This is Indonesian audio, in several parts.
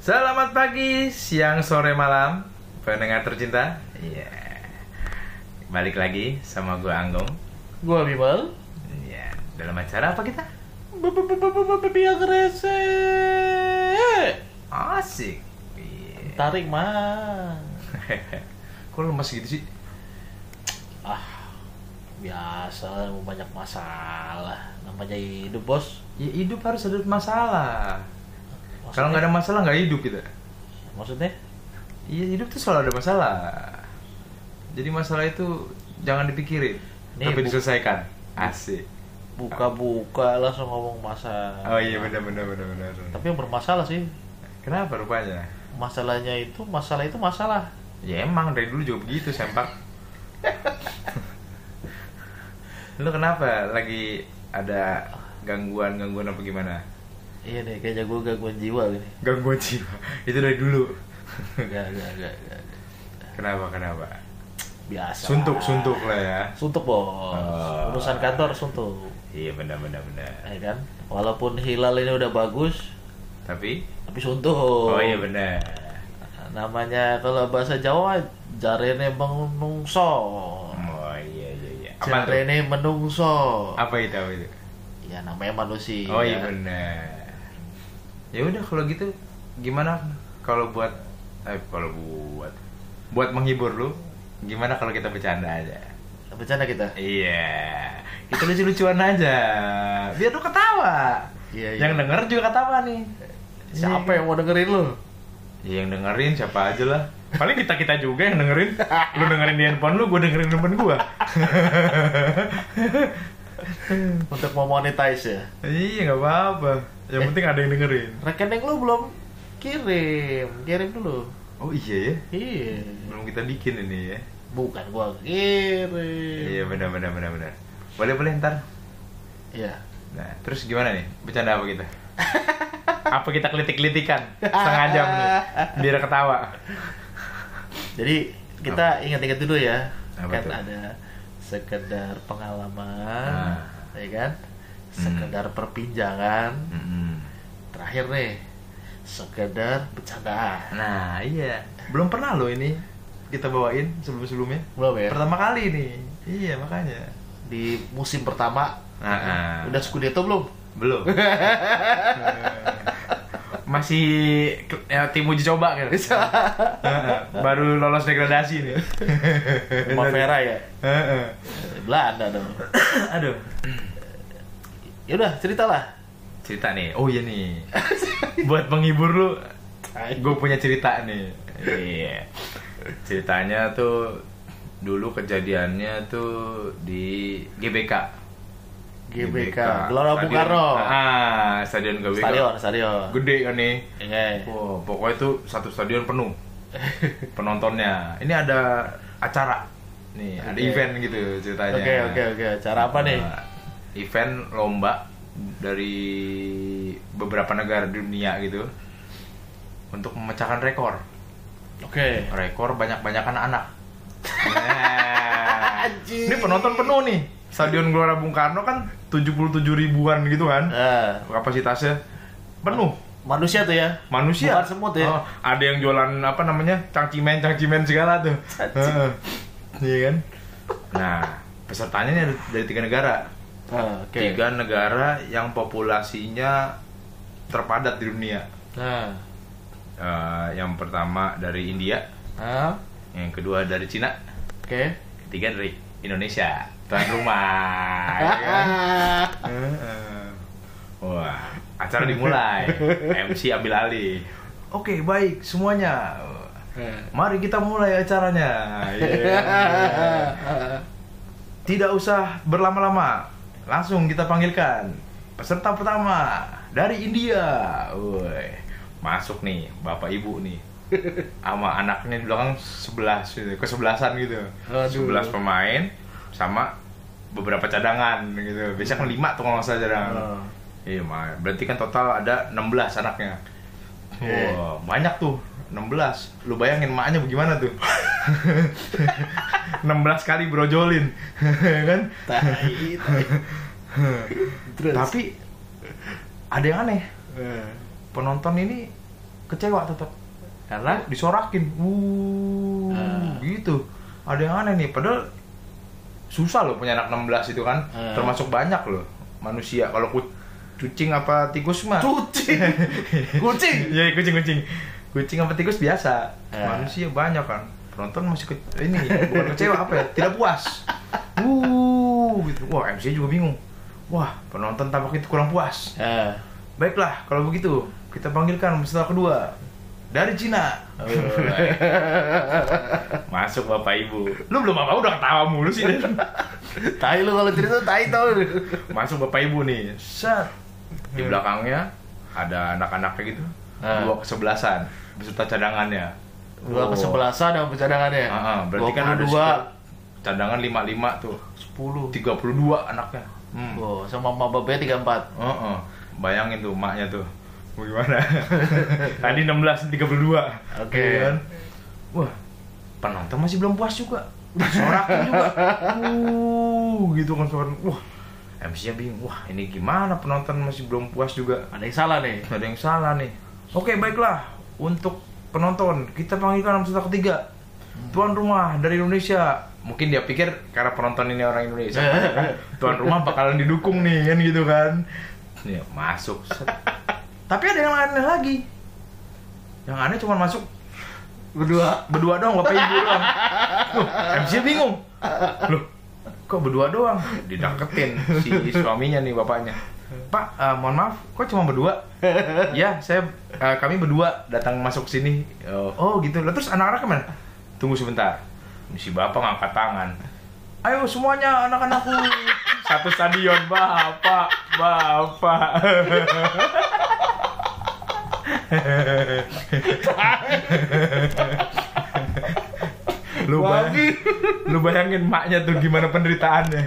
Selamat pagi, siang, sore, malam Pendengar tercinta Iya Balik lagi sama gue Anggong Gua Bimal. Iya Dalam acara apa kita? Biar rese. Asik Iya Tarik mah. Kok lemes gitu sih? Ah, biasa banyak masalah. Namanya hidup bos. Ya hidup harus ada masalah Maksudnya- Kalau nggak ada masalah nggak hidup kita Maksudnya? Iya hidup tuh selalu ada masalah Jadi masalah itu jangan dipikirin Nih, Tapi diselesaikan Asik Buka-buka langsung ngomong masalah. Oh iya benar benar benar benar. Tapi yang bermasalah sih. Kenapa rupanya? Masalahnya itu, masalah itu masalah. Ya emang dari dulu juga begitu sempak. Lu kenapa lagi ada gangguan gangguan apa gimana? Iya nih, kayaknya gue gangguan jiwa gini. Gangguan jiwa. Itu dari dulu. Gak, gak, gak, gak. kenapa kenapa? Biasa. Suntuk suntuk lah ya. Suntuk bos. Oh. Urusan kantor suntuk. Iya benar benar benar. Ya kan? Walaupun hilal ini udah bagus, Tapi tapi suntuk. oh iya benar. namanya kalau bahasa Jawa jarene menungso Oh iya iya iya. Apa jarene menungso Apa itu apa itu? Ya namanya manusia Oh iya benar. Ya udah kalau gitu gimana kalau buat eh kalau buat buat menghibur lu gimana kalau kita bercanda aja? bercanda kita Iya. Kita lucu-lucuan aja. Biar lu ketawa. Iya, iya. Yang denger juga ketawa nih. siapa Iya. yang mau dengerin lu Ya, yang dengerin siapa aja lah. Paling kita kita juga yang dengerin. Lu dengerin di handphone lu, gue dengerin di handphone gua. untuk mau monetize ya iya nggak apa-apa. Yang Eh. penting ada yang dengerin. rekening lu belum kirim kirim dulu Oh iya ya. iya Belum kita bikin ini ya. bukan gua kirim Iya benar benar benar benar. Boleh boleh ntar. iya Nah, terus gimana nih? Bercanda apa kita? apa kita kelitik-kelitikan setengah jam nih biar ketawa? jadi kita ingat-ingat dulu ya Apa kan tuh? ada sekedar pengalaman Ah. ya kan sekedar perbincangan Mm-mm. terakhir nih sekedar bercandaan Nah, iya. Belum pernah loh ini kita bawain sebelum-sebelumnya. belum ya Pertama kali nih. Iya, makanya. di musim pertama Ah, ah. udah Scudetto belum belum. Masih ya, tim uji coba kan. Baru lolos degradasi nih. Primavera ya? Heeh. Belanda dong. Aduh. ya udah ceritalah. Cerita nih. Oh iya nih. Buat menghibur lu gue punya cerita nih. Iya. Ceritanya tuh dulu kejadiannya tuh di GBK GBK Gelora Bung Karno. Ah stadion GBK stadion stadion. Gede kan nih? Iya. Wah, pokoknya tuh satu stadion penuh. Penontonnya. Ini ada acara. Nih ada Oke. event gitu ceritanya. Oke oke oke. Cara apa nih? Nah, event lomba dari beberapa negara di dunia gitu untuk memecahkan rekor. Oke. Rekor banyak-banyakan anak. Nah, Anjing. ini penonton penuh nih stadion Gelora Bung Karno kan 77 ribuan gitu kan? Nah, kapasitasnya penuh. Manusia tuh ya. Manusia. Bukan semut ya? Oh, ada yang jualan apa namanya? Cangcimen cangcimen segala tuh. Heeh. iya kan? Nah pesertanya ini ada dari tiga negara. Ah, oke. Tiga negara yang populasinya terpadat di dunia. Nah Eh, yang pertama dari India. Ah, yang kedua dari Cina. Oke. Ketiga dari Indonesia tuan rumah ya kan? Wah, acara dimulai. MC ambil alih. Oke, baik semuanya. Mari kita mulai acaranya. Iya. Tidak usah berlama-lama. Langsung kita panggilkan peserta pertama dari India. Woi, masuk nih Bapak Ibu nih. Sama anaknya di belakang sebelas gitu, kesebelasan gitu. Sebelas pemain sama beberapa cadangan gitu. Biasanya kan lima tuh kalau nggak salah cadangan. Oh. Iya, berarti kan total ada 16 anaknya. Wah, banyak tuh. 16. Lu bayangin maknya bagaimana tuh? 16 kali brojolin. kan? tai tai. Terus? Tapi ada yang aneh. Eh. penonton ini kecewa tetap Karena disorakin wuh Ah. gitu ada yang aneh nih padahal susah loh punya anak 16 itu kan. Ah. termasuk banyak loh manusia. Kalau ku- kucing apa tikus mah? Kucing. kucing. Iya kucing kucing. Kucing apa tikus biasa. Ah. manusia banyak kan. Penonton masih ke, ini bukan kecewa apa ya? Tidak puas. Wuh gitu. Wah MC juga bingung. Wah penonton tampak itu kurang puas. Eh. baiklah kalau begitu kita panggilkan peserta kedua dari Cina Oh, Masuk bapak ibu. Lu belum apa udah ketawa mulu sih. tai lu kalau cerita tai tau. Masuk bapak ibu nih. Set. Di belakangnya ada anak-anaknya gitu. Ah. Dua kesebelasan beserta cadangannya. Dua Oh. kesebelasan sama cadangannya. Ah, ah, berarti kan ada dua, cadangan 55 tuh. sepuluh. 32 anaknya. Hmm. Oh, sama mama babe tiga empat. Heeh. Bayangin tuh maknya tuh. Mau gimana? Tadi 16 32. Oke. Iya kan? Wah, penonton masih belum puas juga. Sorakin juga. Uh, gitu kan sorakin. Wah, MC-nya bingung. Wah, ini gimana penonton masih belum puas juga. Ada yang salah nih. Ada yang salah nih. Oke, baiklah. Untuk penonton, kita panggilkan peserta ketiga. Tuan rumah dari Indonesia. Mungkin dia pikir karena penonton ini orang Indonesia. Tuan rumah bakalan didukung nih kan gitu kan. Ya, masuk. Tapi ada yang aneh lagi. Yang aneh cuma masuk Berdua. berdua doang bapak ibu doang. Loh, MC bingung. Loh kok berdua doang? Dideketin si suaminya nih bapaknya. Pak eh, mohon maaf kok cuma berdua? Ya saya eh, kami berdua datang masuk sini. Oh, oh gitu. Lah terus anak-anak ke mana? Tunggu sebentar. Si bapak ngangkat tangan. Ayo semuanya anak-anakku. Satu stadion bapak bapak lu bayangin, lu bayangin maknya tuh gimana penderitaannya.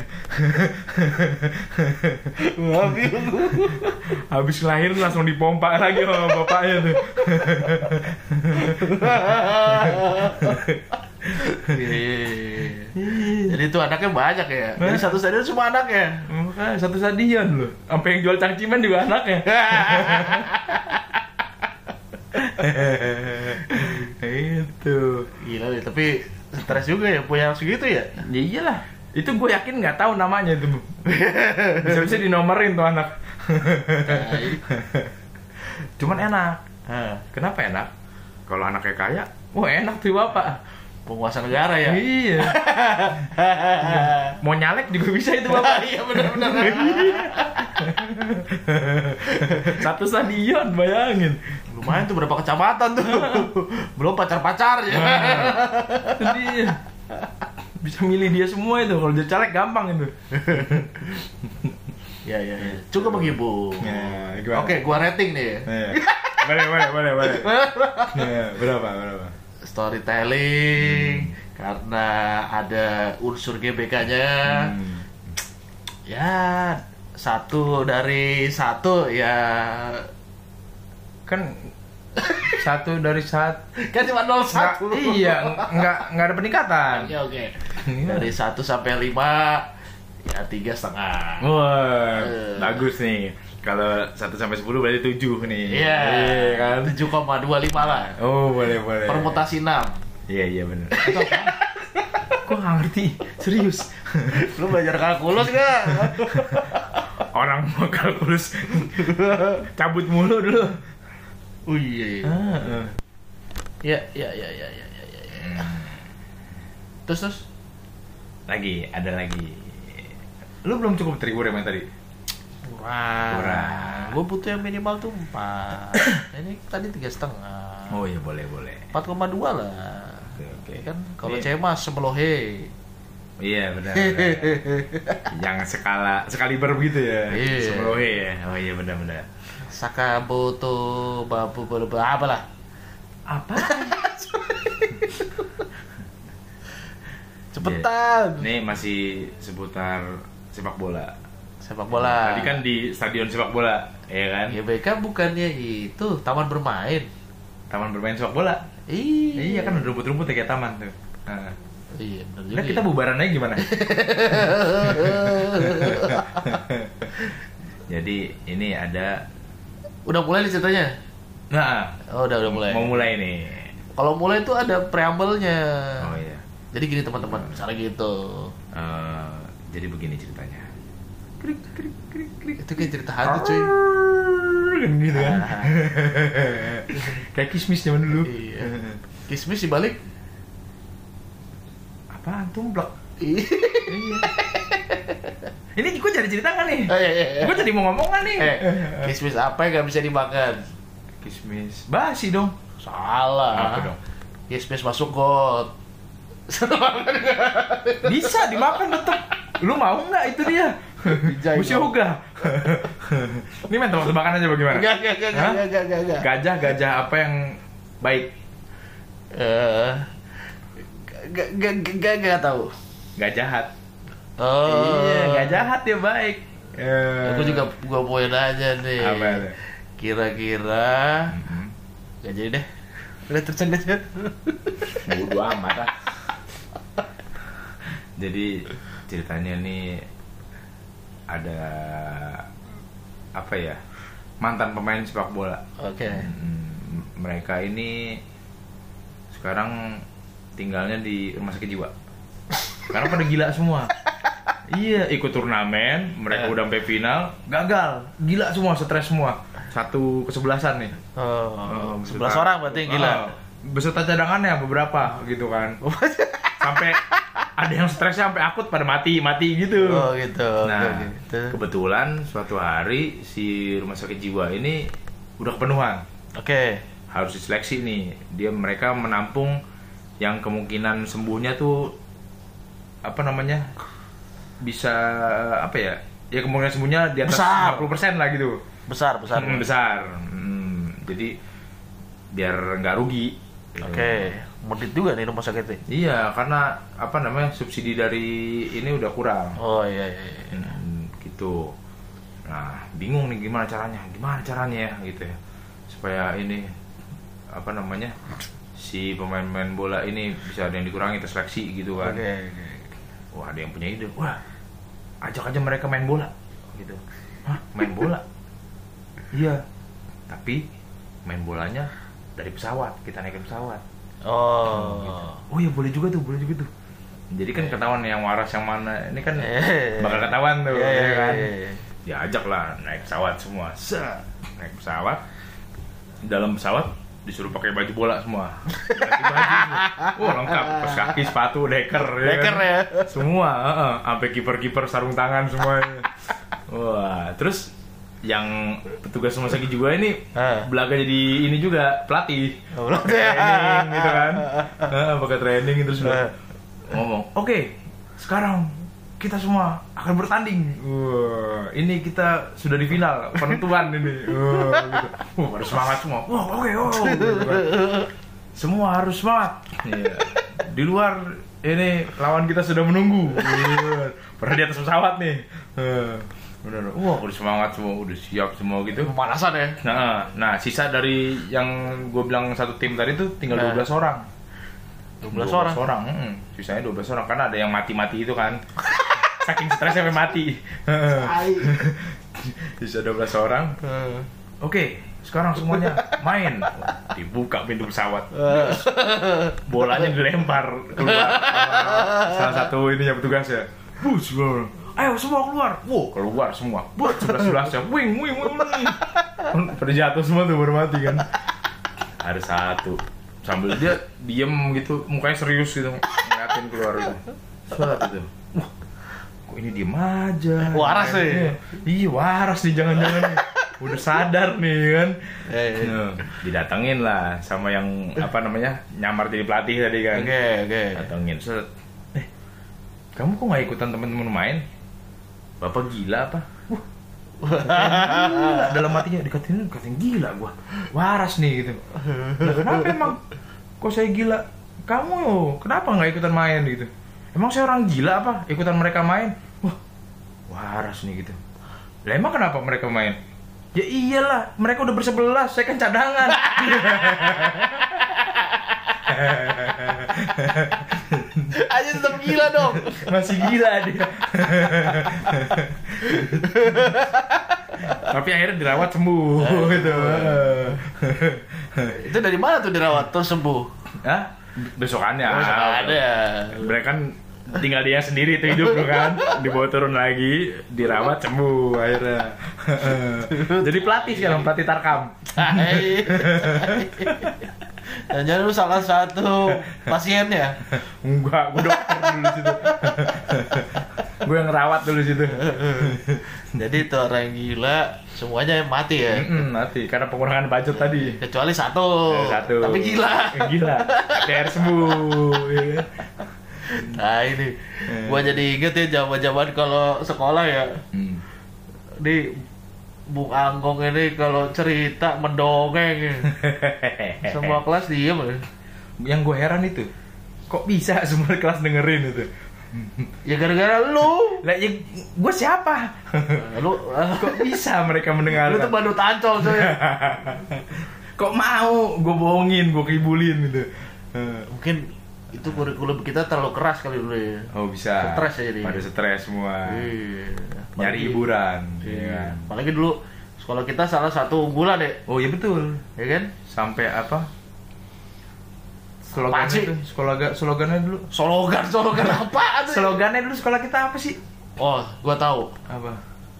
Habis lahir langsung dipompa lagi sama bapaknya tuh. Iya. Jadi itu anaknya banyak ya. Jadi satu stadion semua anaknya. Satu stadion loh. Sampai yang jual cangcimen juga anaknya itu Gila deh, tapi stres juga ya punya segitu ya. ya iyalah. Itu gue yakin nggak tahu namanya tuh bisa bisa dinomerin tuh anak. Cuman enak. Kenapa enak? Kalau anaknya kaya. Wah enak tuh bapak. Penguasa negara ya. iya. Mau nyalek juga bisa itu bapak. Iya benar-benar. satu stadion bayangin Lumayan tuh berapa kecamatan tuh. Belum pacar-pacar ya. Itu dia bisa milih dia semua itu kalau dia caleg gampang itu Ya ya ya. Cukup menghibur. Ya, gimana? Oke, gua rating nih. boleh boleh boleh boleh ya, berapa berapa Storytelling karena ada unsur GBK-nya. Hmm. Ya satu dari satu ya kan satu dari satu kan cuma 01 iya nggak nggak ada peningkatan Oke oke. Iya. Dari 1 sampai 5 ya tiga setengah. wah Eh. bagus nih kalau 1 sampai 10 berarti 7 nih Iya. kan 7,25 lah. oh boleh boleh Permutasi 6. iya iya benar kok nggak ngerti serius Lu belajar kalkulus gak? orang mau kalkulus cabut mulu dulu Oh iya. iya. Ah, ah. Ya ya ya ya ya ya ya. ya. Terus terus. lagi ada lagi lu belum cukup terigu yang tadi Kurang. Kurang. Gue butuh yang minimal tuh 4 Ini tadi tiga setengah. oh iya boleh boleh 4,2 lah. oke oke Ya kan kalau Iya. cemas semelohe. iya benar, benar. yang skala sekaliber begitu ya Iya. Semelohe ya oh iya benar benar Sakaboto babu babu apa lah? apa Cepetan. ini masih seputar sepak bola Sepak bola. tadi kan di stadion sepak bola ya kan GBK bukannya itu taman bermain. taman bermain sepak bola Iya. iya kan ada rumput-rumput ya kayak taman tuh Nah. Iya, juga. Nah, kita bubaran aja gimana? Jadi ini ada Udah mulai nih ceritanya? Nah, Oh, udah udah mulai. mau mulai nih. Kalau mulai itu ada preambelnya. Oh iya. Jadi gini teman-teman, misalnya gitu. Eh, jadi begini ceritanya. Krik krik krik krik. Itu kayak cerita hantu cuy. Kan gitu kan. Kayak kismis zaman dulu. Iya. Kismis dibalik. Apaan tumplek? Iya. Ini gue jadi cerita nggak nih? Oh, iya, iya, iya. Gue jadi mau ngomong nggak nih? Eh, kismis apa yang gak bisa dimakan? Kismis basi dong. Salah. Apa dong? Kismis masuk got. Bisa dimakan tetep. Lu mau nggak itu dia? Musi ogah. Ini main tebak-tebakan aja bagaimana? Enggak, enggak, Hah? enggak, enggak, enggak, enggak. Gajah, gajah apa yang baik? Eh, enggak, enggak, enggak, enggak tahu. Gak jahat. Oh. Iya, gak jahat dia baik. Eh. Aku juga gua poin aja nih. Apa itu? Kira-kira Mhm. Gak jadi deh. Udah terusan aja. Bodo amat ah. Jadi ceritanya nih ada apa ya mantan pemain sepak bola. Oke. Hmm, mereka ini sekarang tinggalnya di rumah sakit jiwa. Karena pada gila semua. Iya, ikut turnamen, mereka Eh. udah sampai final, gagal, gila semua, stres semua, satu kesebelasan nih. Oh, Oh, sebelas orang berarti yang gila. Oh, beserta cadangannya beberapa gitu kan. Sampai ada yang stresnya sampai akut pada mati, mati gitu. Oh gitu. Nah, gitu. kebetulan suatu hari si rumah sakit jiwa ini udah kepenuhan. Oke. Harus diseleksi nih. Dia mereka menampung yang kemungkinan sembuhnya tuh apa namanya? Bisa apa ya? Ya kemungkinan sembuhnya di atas Besar. 50% lah gitu. Besar, besar. Hmm, besar. Hmm, jadi biar nggak rugi. Oke. Medit juga nih rumah sakit ini. Iya, karena apa namanya subsidi dari ini udah kurang. Oh iya iya. iya. Hmm, gitu. Nah, bingung nih gimana caranya? Gimana caranya ya gitu ya. Supaya ini apa namanya? Si pemain-pemain bola ini bisa ada yang dikurangi tes seleksi gitu kan. Oke. oke. Wah, ada yang punya ide. Wah, ajak aja mereka main bola gitu. Hah, main bola? iya. Tapi main bolanya dari pesawat, kita naikin pesawat. Oh. Oh ya boleh juga tuh, boleh juga tuh. Jadi kan ketahuan yang waras yang mana. Ini kan Eh. bakal ketahuan tuh, Iya, ya iya, kan. iya. Diajak lah naik pesawat semua. Set, naik pesawat. Dalam pesawat disuruh pakai baju bola semua. Baju. semua. Wah lengkap, pas kaki, sepatu, deker. Deker kan. ya. Semua, heeh. sampai kiper-kiper sarung tangan semuanya. Wah, terus yang petugas rumah sakit juga ini Ah. belaga jadi ini juga pelatih Oh, training gitu kan Heeh, pakai training terus Ah. ngomong oke sekarang kita semua akan bertanding wah ini kita sudah di final penentuan ini wah gitu. wah pada semangat semua wah oke oh, gitu kan. semua harus semangat Iya. di luar ini lawan kita sudah menunggu Iya. pernah di atas pesawat nih Heeh. bener wah udah semangat semua udah siap semua gitu Pemanasan ya. Nah, nah sisa dari yang gue bilang satu tim tadi tuh tinggal Nah. 12 orang. 12 orang. orang. mm, Sisanya 12 orang karena ada yang mati-mati itu kan. Saking stresnya sampai mati. Sisa 12 orang. Eh. Oke, sekarang semuanya main. Dibuka pintu pesawat. Bolanya dilempar keluar. Salah satu ini ya petugas ya. Bus. Ayo semua keluar. Wow, keluar semua. Buat sebelas sebelasnya. Wing, wing, wing, wing. Pada jatuh semua tuh baru mati kan. Ada satu sambil dia diem gitu, mukanya serius gitu, ngeliatin keluar gitu. Suat itu. Ini diem aja. Waras nih. Iya, Iya, waras nih jangan-jangan. Udah sadar nih kan. Eh, eh. Nah, didatengin lah sama yang apa namanya nyamar jadi pelatih tadi kan. Oke, oke. Datengin set. Eh, kamu kok nggak ikutan temen-temen main? Bapak gila apa? Wah, gila. dalam hatinya dikatain dikatain gila gua. Waras nih gitu. Lah, kenapa emang? Kok saya gila? Kamu kenapa nggak ikutan main gitu? Emang saya orang gila apa? Ikutan mereka main? Waras nih gitu. Lah emang kenapa mereka main? Ya iyalah, mereka udah bersebelas, saya kan cadangan. Aja tetap gila dong. Masih gila dia. Tapi akhirnya dirawat sembuh gitu. Itu dari mana tuh dirawat terus sembuh? Hah? Besokannya. Ada. Mereka kan tinggal dia sendiri tuh hidup tuh kan dibawa turun lagi dirawat sembuh akhirnya jadi pelatih sekarang pelatih tarkam. Dan jangan lu salah satu pasiennya. enggak gue dokter dulu situ gue yang ngerawat dulu situ Jadi itu orang gila semuanya mati ya. Mm-mm, mati karena pengurangan budget tadi Kecuali satu. Eh, satu Tapi gila. gila ATR sembuh ya. Nah ini, gua jadi inget ya zaman-zaman kalau sekolah ya. Hmm. Di Bung Anggong ini kalau cerita mendongeng ya. Semua kelas diem ya. yang gue heran itu kok bisa semua kelas dengerin itu Ya gara-gara lu. lah ya gue siapa Lu, kok bisa mereka mendengar lu tuh badut ancol coy. kok mau gue bohongin gue kibulin gitu Mungkin itu kurikulum kita terlalu keras kali dulu ya. oh bisa Stres ya jadi. pada stres semua Iya. nyari hiburan Iya. ya kan? Apalagi dulu sekolah kita salah satu unggulan deh, oh iya betul ya kan? sampai apa slogannya itu slogan slogannya dulu Slogan, slogan sih? slogannya dulu sekolah kita apa sih Oh, gua tahu. apa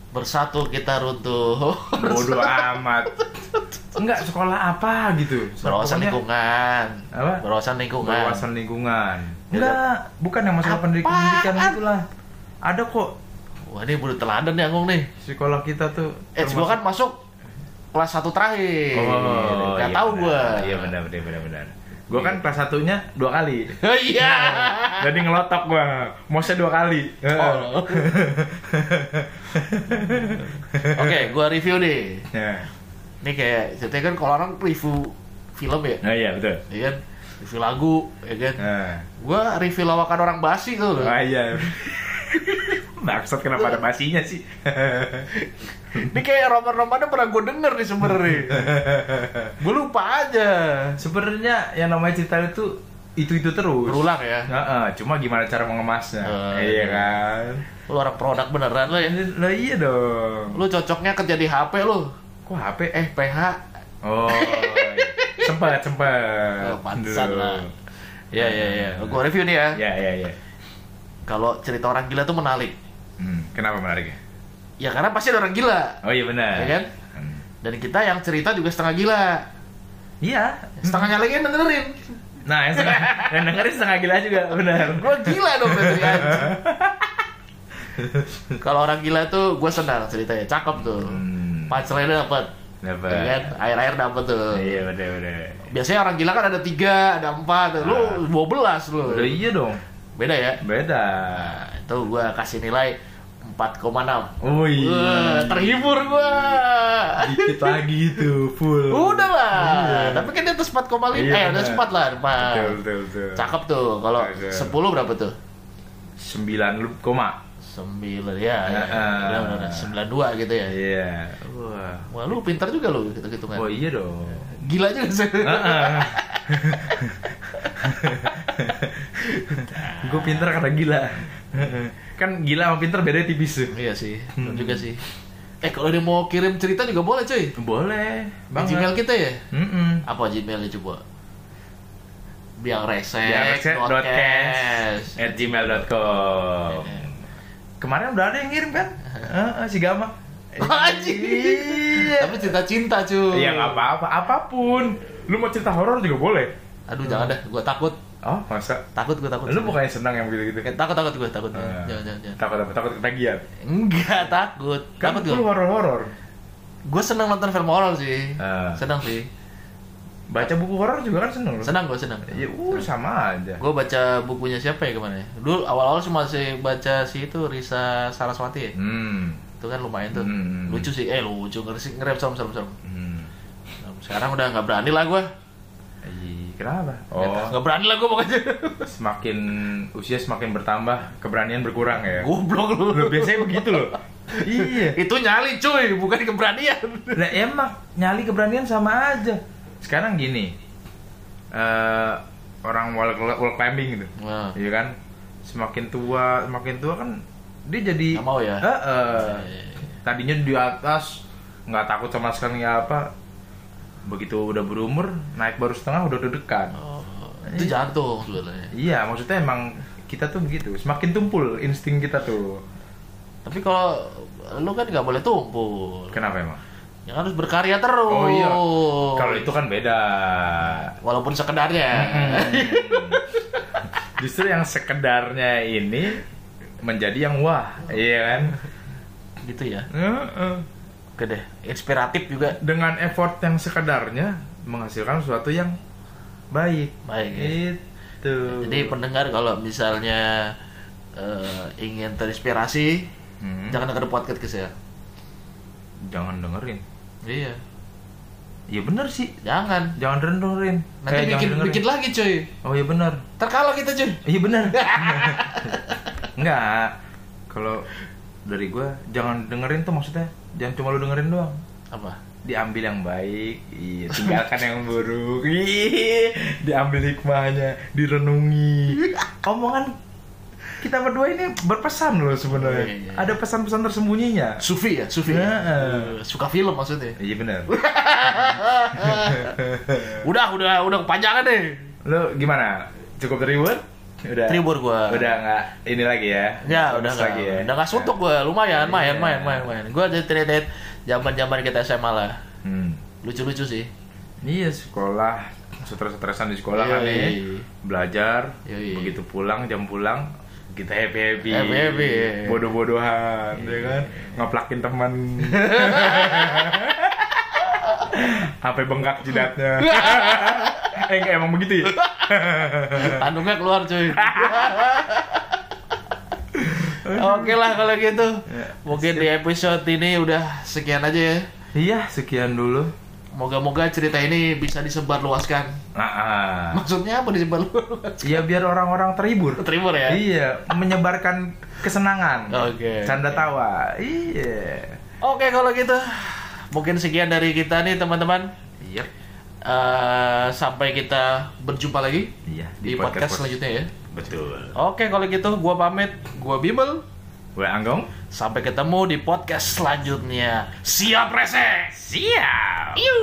Bersatu kita runtuh. bodoh amat enggak sekolah apa gitu Berwawasan lingkungan. Apa? Berwawasan lingkungan. berwawasan lingkungan Ya, enggak bukan yang masalah pendidikan pendidikan itulah ada kok Wah, ini buru teladan nih Anggung nih. sekolah kita tuh Eh, gua kan masuk kelas 1 terakhir. oh Gak iya tahu benar. gua. iya benar benar benar benar gua kan kelas satunya dua kali Iya. jadi ngelotok gua mosnya dua kali Oh. Oke, gua review nih. ya Ini kayak ceritanya kan kalau orang review film ya, nah iya betul ya kan? Review lagu, ya kan? nah Gua review lawakan orang basi tuh. ah iya Maksud kenapa ada basinya sih? Ini kayak roman-romannya pernah gue denger nih sebenarnya. gue lupa aja. Sebenarnya yang namanya cerita itu itu itu terus. Berulang ya. Heeh, cuma gimana cara mengemasnya? Oh, iya iya. kan. Lu orang produk beneran lo ya. Lah iya dong. Lu cocoknya kerja di HP lu. Kok HP? Eh, PH. Oh. sempat sempat. Oh, pantesan lah. Ya, ya, ya. Gue review nih ya. Ya ya ya. Kalau cerita orang gila tuh menarik. Hmm, kenapa menariknya? Ya karena pasti ada orang gila. Oh iya benar. Ya kan? Hmm. Dan kita yang cerita juga setengah gila. Iya. Setengahnya lagi yang dengerin. Nah, yang, setengah, yang dengerin setengah gila juga, benar. Gue gila dong berarti anjing. Kalau orang gila tuh gue senang ceritanya, cakep tuh. Hmm. Punchline dapat. Dapat. Ya kan? Air-air dapat tuh. Iya benar benar. Biasanya orang gila kan ada tiga, ada empat. Lu dua belas lu. Udah iya dong. Beda ya? Beda. Nah, itu gue kasih nilai 4,6. Oh Wah, iya. terhibur gue. Dikit lagi tuh full. Udah lah. Iya. Tapi kan di atas 4,5. Iya, eh, atas 4 lah. 4. Betul betul betul. Cakep tuh. Kalau Oke. 10 berapa tuh? Sembilan lu koma. 9 ya. ya. Benar, benar. 92 gitu ya. Iya. Wah. Wah, lu pintar juga lu gitu-gitungan. Oh iya dong. Gila juga sih. Gue pinter karena gila. Kan gila sama pinter beda tipis tuh. iya sih, Hmm. juga sih. Eh, kalau dia mau kirim cerita juga boleh, cuy. Boleh. Di Gmail kita ya? Mm-mm. Apa Gmailnya coba? Biang resek, Biarrese dot dot cash. at gmail.com Kemarin udah ada yang ngirim kan? Heeh, si Gama. Iya. Tapi cerita cinta cuy. Iya nggak apa-apa, apa pun. Lu mau cerita horor juga boleh. Aduh jangan dah, gue takut. Oh masa? Takut gue takut. Lu bukannya senang yang begitu-gitu kan? takut takut gue takut. Eh, Jangan jangan jangan. Takut apa? Takut ketagihan. Enggak takut. Kan takut lu horor-horor. Gue seneng nonton film horor sih. Ah. Senang sih. Baca buku horor juga kan seneng lu. Senang gue senang. Ya, uh, sama aja. Gue baca bukunya siapa ya ke mana ya? Dulu awal-awal cuma sih baca si itu Risa Saraswati ya. Hmm. Itu kan lumayan tuh. Hmm. Lucu sih. Eh lucu ngerti ngerem serem serem serem. Hmm. Sekarang udah nggak berani lah gue. Kenapa? Oh, Nggak berani lah gue pokoknya. semakin usia semakin bertambah, keberanian berkurang ya. Goblok lu. Loh, biasanya begitu loh. iya. Itu nyali cuy, bukan keberanian. Lah emang nyali keberanian sama aja. Sekarang gini. eh orang wall, wall climbing gitu. Nah. Iya kan? Semakin tua, semakin tua kan dia jadi Nggak mau ya? Iya, iya, iya. Tadinya di atas nggak takut sama sekali apa begitu udah berumur naik baru setengah udah deg-degan Oh, itu jantung sebenarnya. iya maksudnya emang kita tuh begitu semakin tumpul insting kita tuh Tapi kalau lu kan nggak boleh tumpul. kenapa emang Ya harus berkarya terus. oh iya kalau itu kan beda walaupun sekedarnya. justru yang sekedarnya ini menjadi yang wah iya kan gitu ya. Heeh. Oke deh, inspiratif juga. dengan effort yang sekedarnya menghasilkan sesuatu yang baik Baik. Ya. itu Jadi pendengar kalau misalnya eh, ingin terinspirasi, Hmm. jangan denger podcast ke saya. jangan dengerin Iya, iya bener sih jangan. jangan dengerin Nanti Kayak bikin bikin lagi cuy. oh iya bener Terkalah kita cuy. iya bener enggak kalau dari gua jangan dengerin tuh maksudnya jangan cuma lu dengerin doang Apa? diambil yang baik, iya, tinggalkan yang buruk, Ih, diambil hikmahnya, direnungi. Omongan kita berdua ini berpesan loh sebenarnya. Oh, iya, iya. Ada pesan-pesan tersembunyinya. Sufi ya, Sufi. Heeh. Eh, Suka film maksudnya. Iya benar. Udah, udah, udah kepanjangan deh. Lo gimana? Cukup terhibur? Udah. Terhibur gua. Udah nggak ini lagi ya? Ya udah nggak, lagi ya. udah nggak suntuk gue, lumayan, main, Iya. main, main, main. Gue jadi terlihat zaman zaman kita SMA lah, Hmm. lucu-lucu sih. Iya sekolah, stres-stresan di sekolah kan Yoi. nih. Belajar, Yoi. begitu pulang jam pulang kita happy happy, Happy-happy, iya. bodoh-bodohan, ya kan, ngeplakin teman, sampai bengkak jidatnya. eh emang begitu ya? Tandungnya keluar cuy. Oke lah kalau gitu. Ya, Mungkin di episode ini udah sekian aja ya. Iya, sekian dulu. Moga-moga cerita ini bisa disebarluaskan. Nah, ah. Maksudnya apa disebarluaskan? Iya biar orang-orang terhibur. Terhibur ya? Iya, menyebarkan kesenangan. Oke. Canda tawa. Iya. Oke kalau gitu. Mungkin sekian dari kita nih teman-teman. Iya. Eh, sampai kita berjumpa lagi Iya, di, podcast, selanjutnya ya. Betul. Oke kalau gitu gua pamit, gua Bimel. Gue Anggong. Sampai ketemu di podcast selanjutnya. Siap rese. Siap. Iu.